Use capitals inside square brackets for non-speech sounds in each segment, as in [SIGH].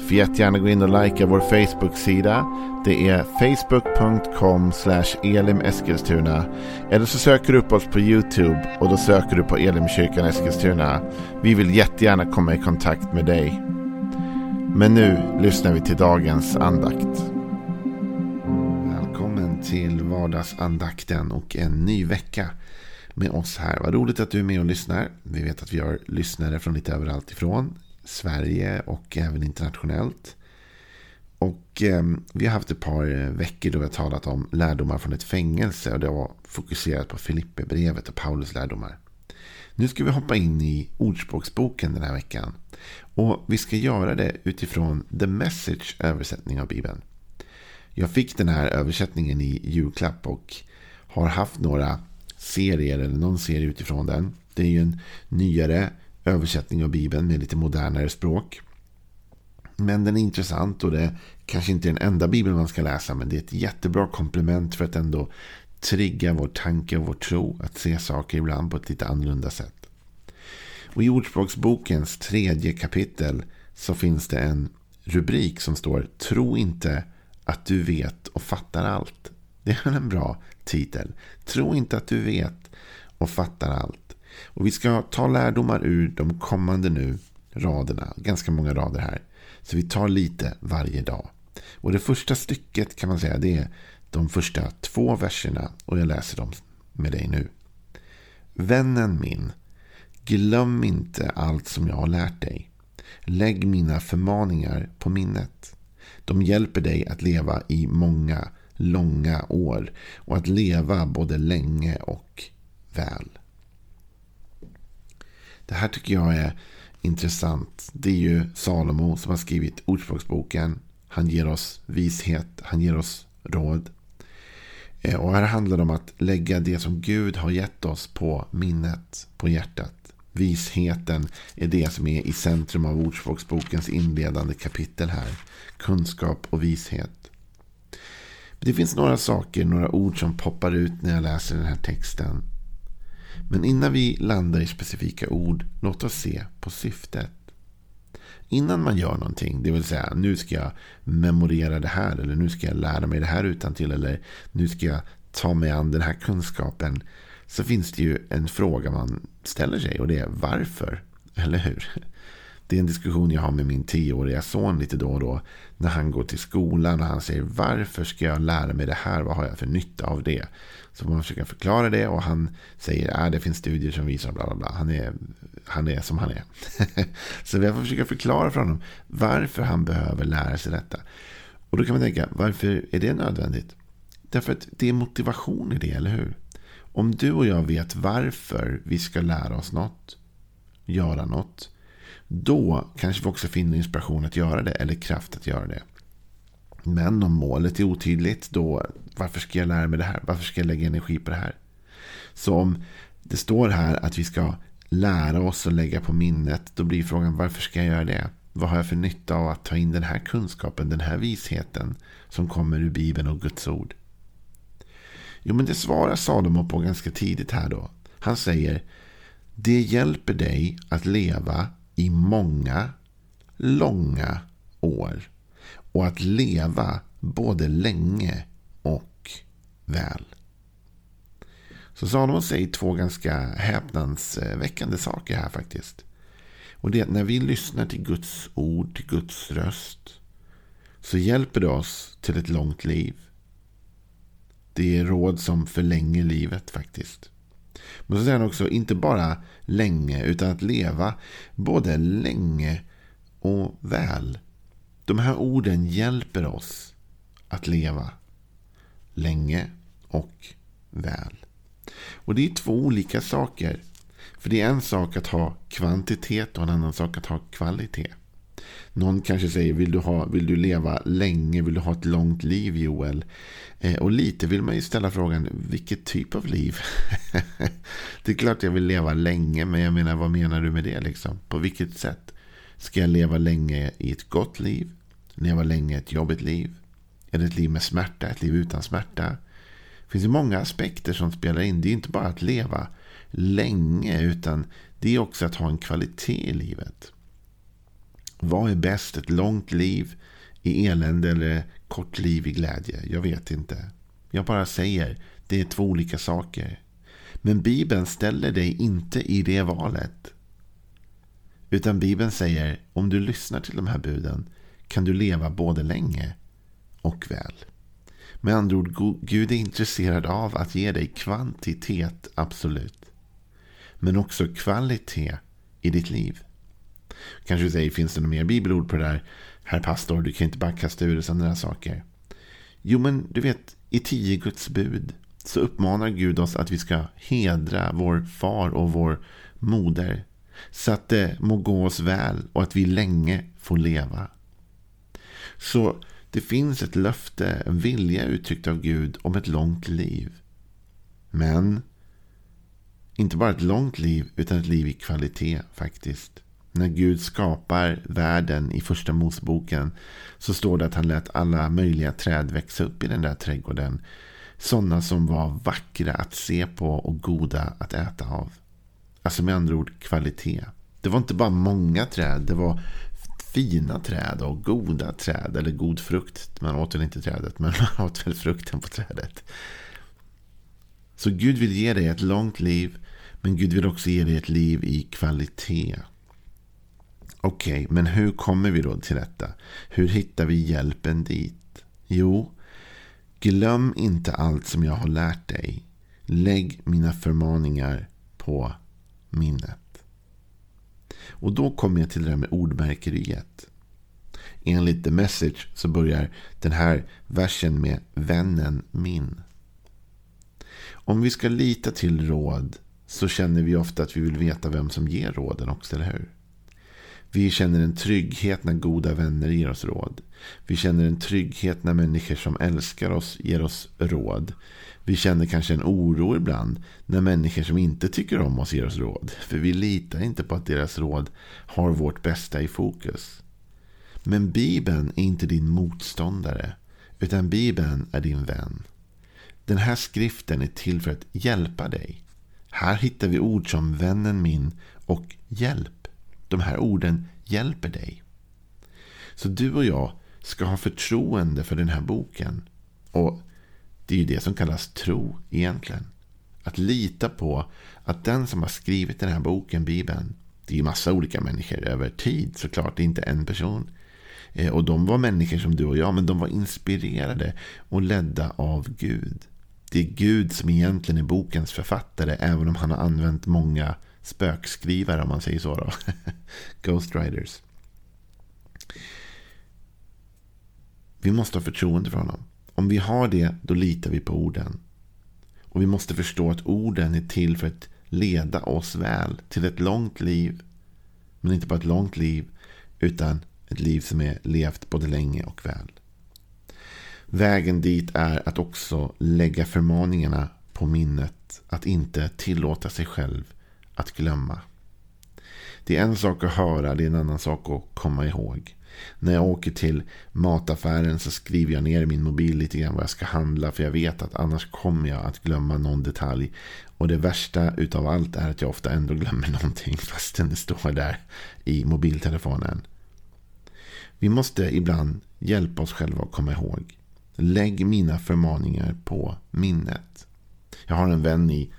Får jättegärna gå in och likea vår Facebook-sida. Det är facebook.com elimeskilstuna. Eller så söker du upp oss på YouTube och då söker du på Elimkyrkan Eskilstuna. Vi vill jättegärna komma i kontakt med dig. Men nu lyssnar vi till dagens andakt. Välkommen till vardagsandakten och en ny vecka med oss här. Vad roligt att du är med och lyssnar. Vi vet att vi har lyssnare från lite överallt ifrån. Sverige och även internationellt. Och eh, vi har haft ett par eh, veckor då vi har talat om lärdomar från ett fängelse. Och det var fokuserat på Filipperbrevet och Paulus lärdomar. Nu ska vi hoppa in i Ordspråksboken den här veckan. Och vi ska göra det utifrån The Message översättning av Bibeln. Jag fick den här översättningen i julklapp och har haft några serier eller någon serie utifrån den. Det är ju en nyare översättning av Bibeln med lite modernare språk. Men den är intressant och det kanske inte är den enda Bibeln man ska läsa. Men det är ett jättebra komplement för att ändå trigga vår tanke och vår tro. Att se saker ibland på ett lite annorlunda sätt. Och i Ordspråksbokens tredje kapitel så finns det en rubrik som står Tro inte att du vet och fattar allt. Det är en bra titel. Tro inte att du vet och fattar allt. Och vi ska ta lärdomar ur de kommande nu raderna. Ganska många rader här. Så vi tar lite varje dag. Och det första stycket kan man säga det är de första två verserna. Och jag läser dem med dig nu. Vännen min, glöm inte allt som jag har lärt dig. Lägg mina förmaningar på minnet. De hjälper dig att leva i många, långa år. Och att leva både länge och väl. Det här tycker jag är intressant. Det är ju Salomo som har skrivit Ordspråksboken. Han ger oss vishet, han ger oss råd. Eh, och här handlar det om att lägga det som Gud har gett oss på minnet, på hjärtat. Visheten är det som är i centrum av Ordspråksbokens inledande kapitel här. Kunskap och vishet. Det finns några saker, några ord som poppar ut när jag läser den här texten. Men innan vi landar i specifika ord, låt oss se på syftet. Innan man gör någonting, det vill säga nu ska jag memorera det här eller nu ska jag lära mig det här utan till eller nu ska jag ta mig an den här kunskapen. Så finns det ju en fråga man ställer sig och det är varför? Eller hur? Det är en diskussion jag har med min tioåriga son lite då och då. När han går till skolan och han säger varför ska jag lära mig det här? Vad har jag för nytta av det? Så man försöker förklara det och han säger att äh, det finns studier som visar bla bla bla. Han är, han är som han är. [LAUGHS] så vi får försöka förklara för honom varför han behöver lära sig detta. Och då kan man tänka, varför är det nödvändigt? Därför att det är motivation i det, eller hur? Om du och jag vet varför vi ska lära oss något, göra något, då kanske vi också finner inspiration att göra det eller kraft att göra det. Men om målet är otydligt, då varför ska jag lära mig det här? Varför ska jag lägga energi på det här? Så om det står här att vi ska lära oss och lägga på minnet, då blir frågan varför ska jag göra det? Vad har jag för nytta av att ta in den här kunskapen, den här visheten som kommer ur Bibeln och Guds ord? Jo, men det svarar Salomo på ganska tidigt här då. Han säger, det hjälper dig att leva i många, långa år. Och att leva både länge och väl. Så Salomo säger två ganska häpnadsväckande saker här faktiskt. Och det är att när vi lyssnar till Guds ord, till Guds röst. Så hjälper det oss till ett långt liv. Det är råd som förlänger livet faktiskt. Men så säger han också, inte bara länge, utan att leva både länge och väl. De här orden hjälper oss att leva länge och väl. Och det är två olika saker. För det är en sak att ha kvantitet och en annan sak att ha kvalitet. Någon kanske säger, vill du, ha, vill du leva länge? Vill du ha ett långt liv Joel? Eh, och lite vill man ju ställa frågan, vilket typ av liv? [LAUGHS] det är klart jag vill leva länge, men jag menar, vad menar du med det? Liksom? På vilket sätt? Ska jag leva länge i ett gott liv? Leva länge i ett jobbigt liv? Är det ett liv med smärta? Ett liv utan smärta? Det finns ju många aspekter som spelar in. Det är inte bara att leva länge, utan det är också att ha en kvalitet i livet. Vad är bäst? Ett långt liv i elände eller kort liv i glädje? Jag vet inte. Jag bara säger, det är två olika saker. Men Bibeln ställer dig inte i det valet. Utan Bibeln säger, om du lyssnar till de här buden kan du leva både länge och väl. Med andra ord, Gud är intresserad av att ge dig kvantitet, absolut. Men också kvalitet i ditt liv. Kanske du säger, finns det något mer bibelord på det där? Herr pastor, du kan inte bara kasta ur dig sådana där saker. Jo, men du vet, i tio Guds bud så uppmanar Gud oss att vi ska hedra vår far och vår moder. Så att det må gå oss väl och att vi länge får leva. Så det finns ett löfte, en vilja uttryckt av Gud om ett långt liv. Men inte bara ett långt liv utan ett liv i kvalitet faktiskt. När Gud skapar världen i första Moseboken så står det att han lät alla möjliga träd växa upp i den där trädgården. Sådana som var vackra att se på och goda att äta av. Alltså med andra ord kvalitet. Det var inte bara många träd. Det var fina träd och goda träd. Eller god frukt. Man åt väl inte trädet, men [LAUGHS] man åt väl frukten på trädet. Så Gud vill ge dig ett långt liv. Men Gud vill också ge dig ett liv i kvalitet. Okej, okay, men hur kommer vi då till detta? Hur hittar vi hjälpen dit? Jo, glöm inte allt som jag har lärt dig. Lägg mina förmaningar på minnet. Och då kommer jag till det här med ordmärkeriet. Enligt The Message så börjar den här versen med vännen min. Om vi ska lita till råd så känner vi ofta att vi vill veta vem som ger råden också, eller hur? Vi känner en trygghet när goda vänner ger oss råd. Vi känner en trygghet när människor som älskar oss ger oss råd. Vi känner kanske en oro ibland när människor som inte tycker om oss ger oss råd. För vi litar inte på att deras råd har vårt bästa i fokus. Men Bibeln är inte din motståndare. Utan Bibeln är din vän. Den här skriften är till för att hjälpa dig. Här hittar vi ord som vännen min och hjälp. De här orden hjälper dig. Så du och jag ska ha förtroende för den här boken. Och det är ju det som kallas tro egentligen. Att lita på att den som har skrivit den här boken, Bibeln, det är ju massa olika människor över tid såklart, det är inte en person. Eh, och de var människor som du och jag, men de var inspirerade och ledda av Gud. Det är Gud som egentligen är bokens författare, även om han har använt många spökskrivare, om man säger så. Då. [LAUGHS] Ghostwriters. Vi måste ha förtroende för honom. Om vi har det, då litar vi på orden. Och vi måste förstå att orden är till för att leda oss väl till ett långt liv. Men inte bara ett långt liv, utan ett liv som är levt både länge och väl. Vägen dit är att också lägga förmaningarna på minnet. Att inte tillåta sig själv att glömma. Det är en sak att höra, det är en annan sak att komma ihåg. När jag åker till mataffären så skriver jag ner i min mobil lite grann vad jag ska handla. För jag vet att annars kommer jag att glömma någon detalj. Och det värsta utav allt är att jag ofta ändå glömmer [LAUGHS] någonting fastän det står där i mobiltelefonen. Vi måste ibland hjälpa oss själva att komma ihåg. Lägg mina förmaningar på minnet. Jag har en vän i,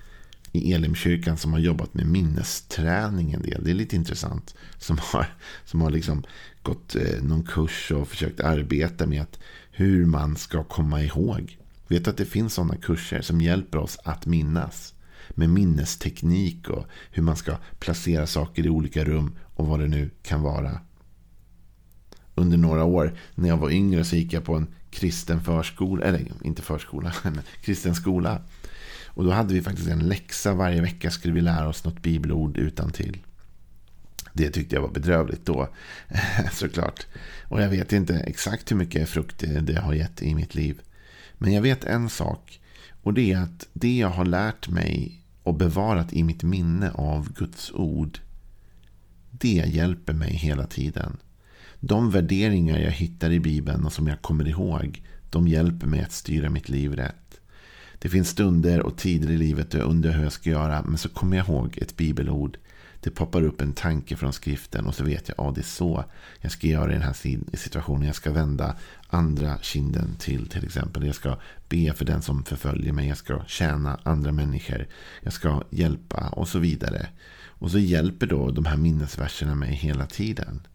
i Elimkyrkan som har jobbat med minnesträning en del. Det är lite intressant. Som har, som har liksom gått eh, någon kurs och försökt arbeta med att hur man ska komma ihåg. Vet att det finns sådana kurser som hjälper oss att minnas. Med minnesteknik och hur man ska placera saker i olika rum och vad det nu kan vara. Under några år när jag var yngre så gick jag på en kristen förskola, eller inte förskola, [LAUGHS] men kristen skola. Och då hade vi faktiskt en läxa varje vecka skulle vi lära oss något bibelord utan till. Det tyckte jag var bedrövligt då, [LAUGHS] såklart. Och jag vet inte exakt hur mycket frukt det har gett i mitt liv. Men jag vet en sak. Och det är att det jag har lärt mig och bevarat i mitt minne av Guds ord. Det hjälper mig hela tiden. De värderingar jag hittar i Bibeln och som jag kommer ihåg. De hjälper mig att styra mitt liv rätt. Det finns stunder och tider i livet då jag undrar hur jag ska göra. Men så kommer jag ihåg ett bibelord. Det poppar upp en tanke från skriften och så vet jag att ja, det är så jag ska göra i den här situationen. Jag ska vända andra kinden till till exempel. Jag ska be för den som förföljer mig. Jag ska tjäna andra människor. Jag ska hjälpa och så vidare. Och så hjälper då de här minnesverserna mig hela tiden.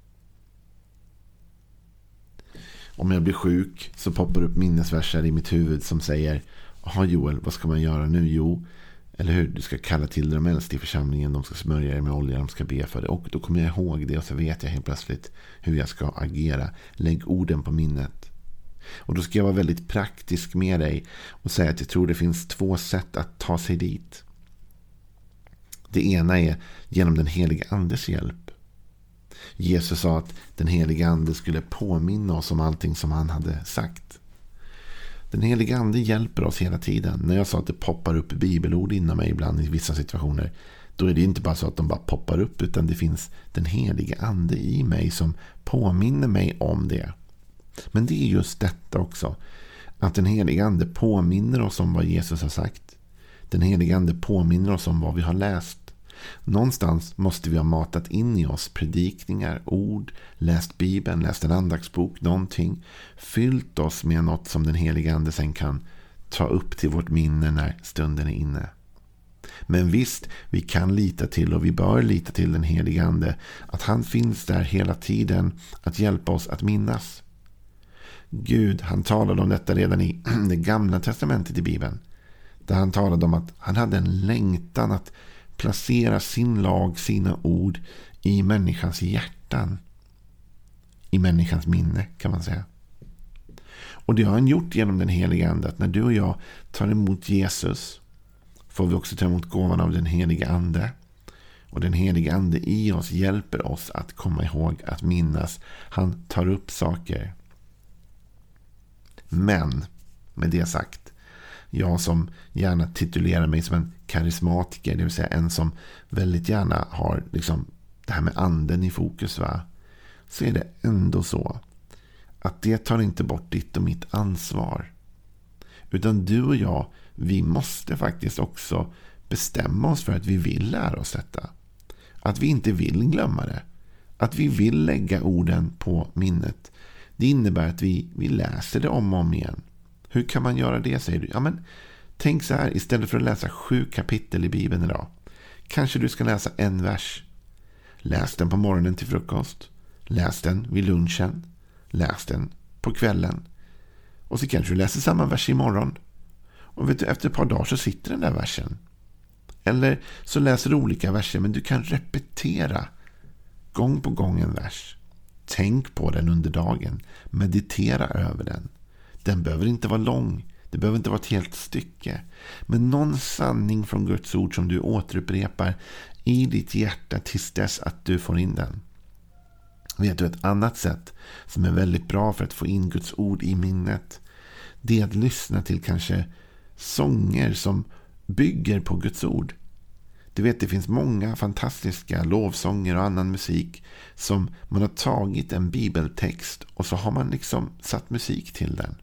Om jag blir sjuk så poppar upp minnesverser i mitt huvud som säger Jaha Joel, vad ska man göra nu? Jo, eller hur? Du ska kalla till de äldste i församlingen. De ska smörja dig med olja. De ska be för dig. Och då kommer jag ihåg det. Och så vet jag helt plötsligt hur jag ska agera. Lägg orden på minnet. Och då ska jag vara väldigt praktisk med dig. Och säga att jag tror det finns två sätt att ta sig dit. Det ena är genom den heliga andes hjälp. Jesus sa att den heliga ande skulle påminna oss om allting som han hade sagt. Den helige ande hjälper oss hela tiden. När jag sa att det poppar upp bibelord inom mig ibland i vissa situationer. Då är det inte bara så att de bara poppar upp. Utan det finns den helige ande i mig som påminner mig om det. Men det är just detta också. Att den helige ande påminner oss om vad Jesus har sagt. Den helige ande påminner oss om vad vi har läst. Någonstans måste vi ha matat in i oss predikningar, ord, läst Bibeln, läst en andaktsbok, någonting. Fyllt oss med något som den heliga Ande sen kan ta upp till vårt minne när stunden är inne. Men visst, vi kan lita till och vi bör lita till den heliga Ande. Att han finns där hela tiden att hjälpa oss att minnas. Gud, han talade om detta redan i [CLEARS THROAT] det gamla testamentet i Bibeln. Där han talade om att han hade en längtan att placera sin lag, sina ord i människans hjärtan. I människans minne kan man säga. Och det har han gjort genom den heliga ande. Att när du och jag tar emot Jesus får vi också ta emot gåvan av den heliga ande. Och den heliga ande i oss hjälper oss att komma ihåg, att minnas. Han tar upp saker. Men, med det sagt, jag som gärna titulerar mig som en karismatiker, det vill säga en som väldigt gärna har liksom det här med anden i fokus. Va? Så är det ändå så att det tar inte bort ditt och mitt ansvar. Utan du och jag, vi måste faktiskt också bestämma oss för att vi vill lära oss detta. Att vi inte vill glömma det. Att vi vill lägga orden på minnet. Det innebär att vi, vi läser det om och om igen. Hur kan man göra det säger du? Ja, men Tänk så här, istället för att läsa sju kapitel i Bibeln idag. Kanske du ska läsa en vers. Läs den på morgonen till frukost. Läs den vid lunchen. Läs den på kvällen. Och så kanske du läser samma vers imorgon. Och vet du, efter ett par dagar så sitter den där versen. Eller så läser du olika verser men du kan repetera gång på gång en vers. Tänk på den under dagen. Meditera över den. Den behöver inte vara lång. Det behöver inte vara ett helt stycke. Men någon sanning från Guds ord som du återupprepar i ditt hjärta tills dess att du får in den. Vet du ett annat sätt som är väldigt bra för att få in Guds ord i minnet. Det är att lyssna till kanske sånger som bygger på Guds ord. Du vet det finns många fantastiska lovsånger och annan musik som man har tagit en bibeltext och så har man liksom satt musik till den.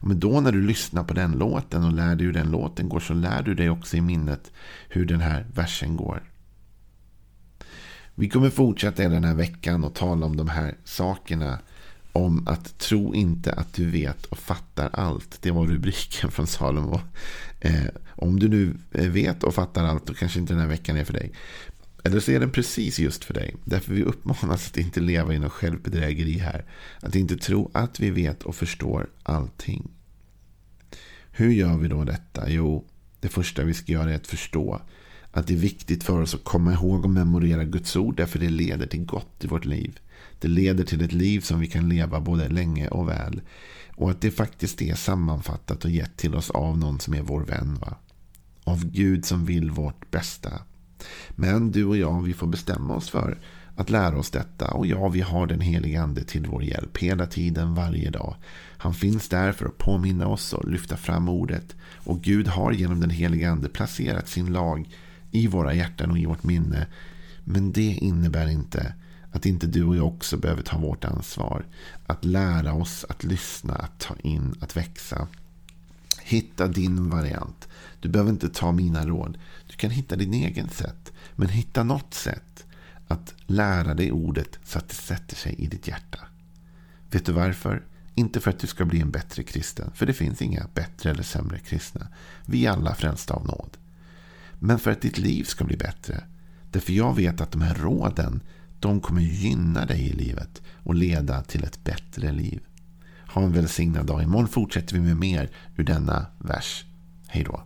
Men då när du lyssnar på den låten och lär dig hur den låten går så lär du dig också i minnet hur den här versen går. Vi kommer fortsätta den här veckan och tala om de här sakerna. Om att tro inte att du vet och fattar allt. Det var rubriken från Salomo. Eh, om du nu vet och fattar allt då kanske inte den här veckan är för dig. Eller så är den precis just för dig. Därför vi uppmanas att inte leva i någon självbedrägeri här. Att inte tro att vi vet och förstår allting. Hur gör vi då detta? Jo, det första vi ska göra är att förstå att det är viktigt för oss att komma ihåg och memorera Guds ord. Därför det leder till gott i vårt liv. Det leder till ett liv som vi kan leva både länge och väl. Och att det faktiskt är sammanfattat och gett till oss av någon som är vår vän. Va? Av Gud som vill vårt bästa. Men du och jag, vi får bestämma oss för att lära oss detta. Och ja, vi har den helige Ande till vår hjälp hela tiden, varje dag. Han finns där för att påminna oss och lyfta fram ordet. Och Gud har genom den helige Ande placerat sin lag i våra hjärtan och i vårt minne. Men det innebär inte att inte du och jag också behöver ta vårt ansvar. Att lära oss att lyssna, att ta in, att växa. Hitta din variant. Du behöver inte ta mina råd. Du kan hitta din egen sätt. Men hitta något sätt att lära dig ordet så att det sätter sig i ditt hjärta. Vet du varför? Inte för att du ska bli en bättre kristen. För det finns inga bättre eller sämre kristna. Vi är alla frälsta av nåd. Men för att ditt liv ska bli bättre. Därför jag vet att de här råden de kommer gynna dig i livet och leda till ett bättre liv. Ha en välsignad dag. Imorgon fortsätter vi med mer ur denna vers. Hej då.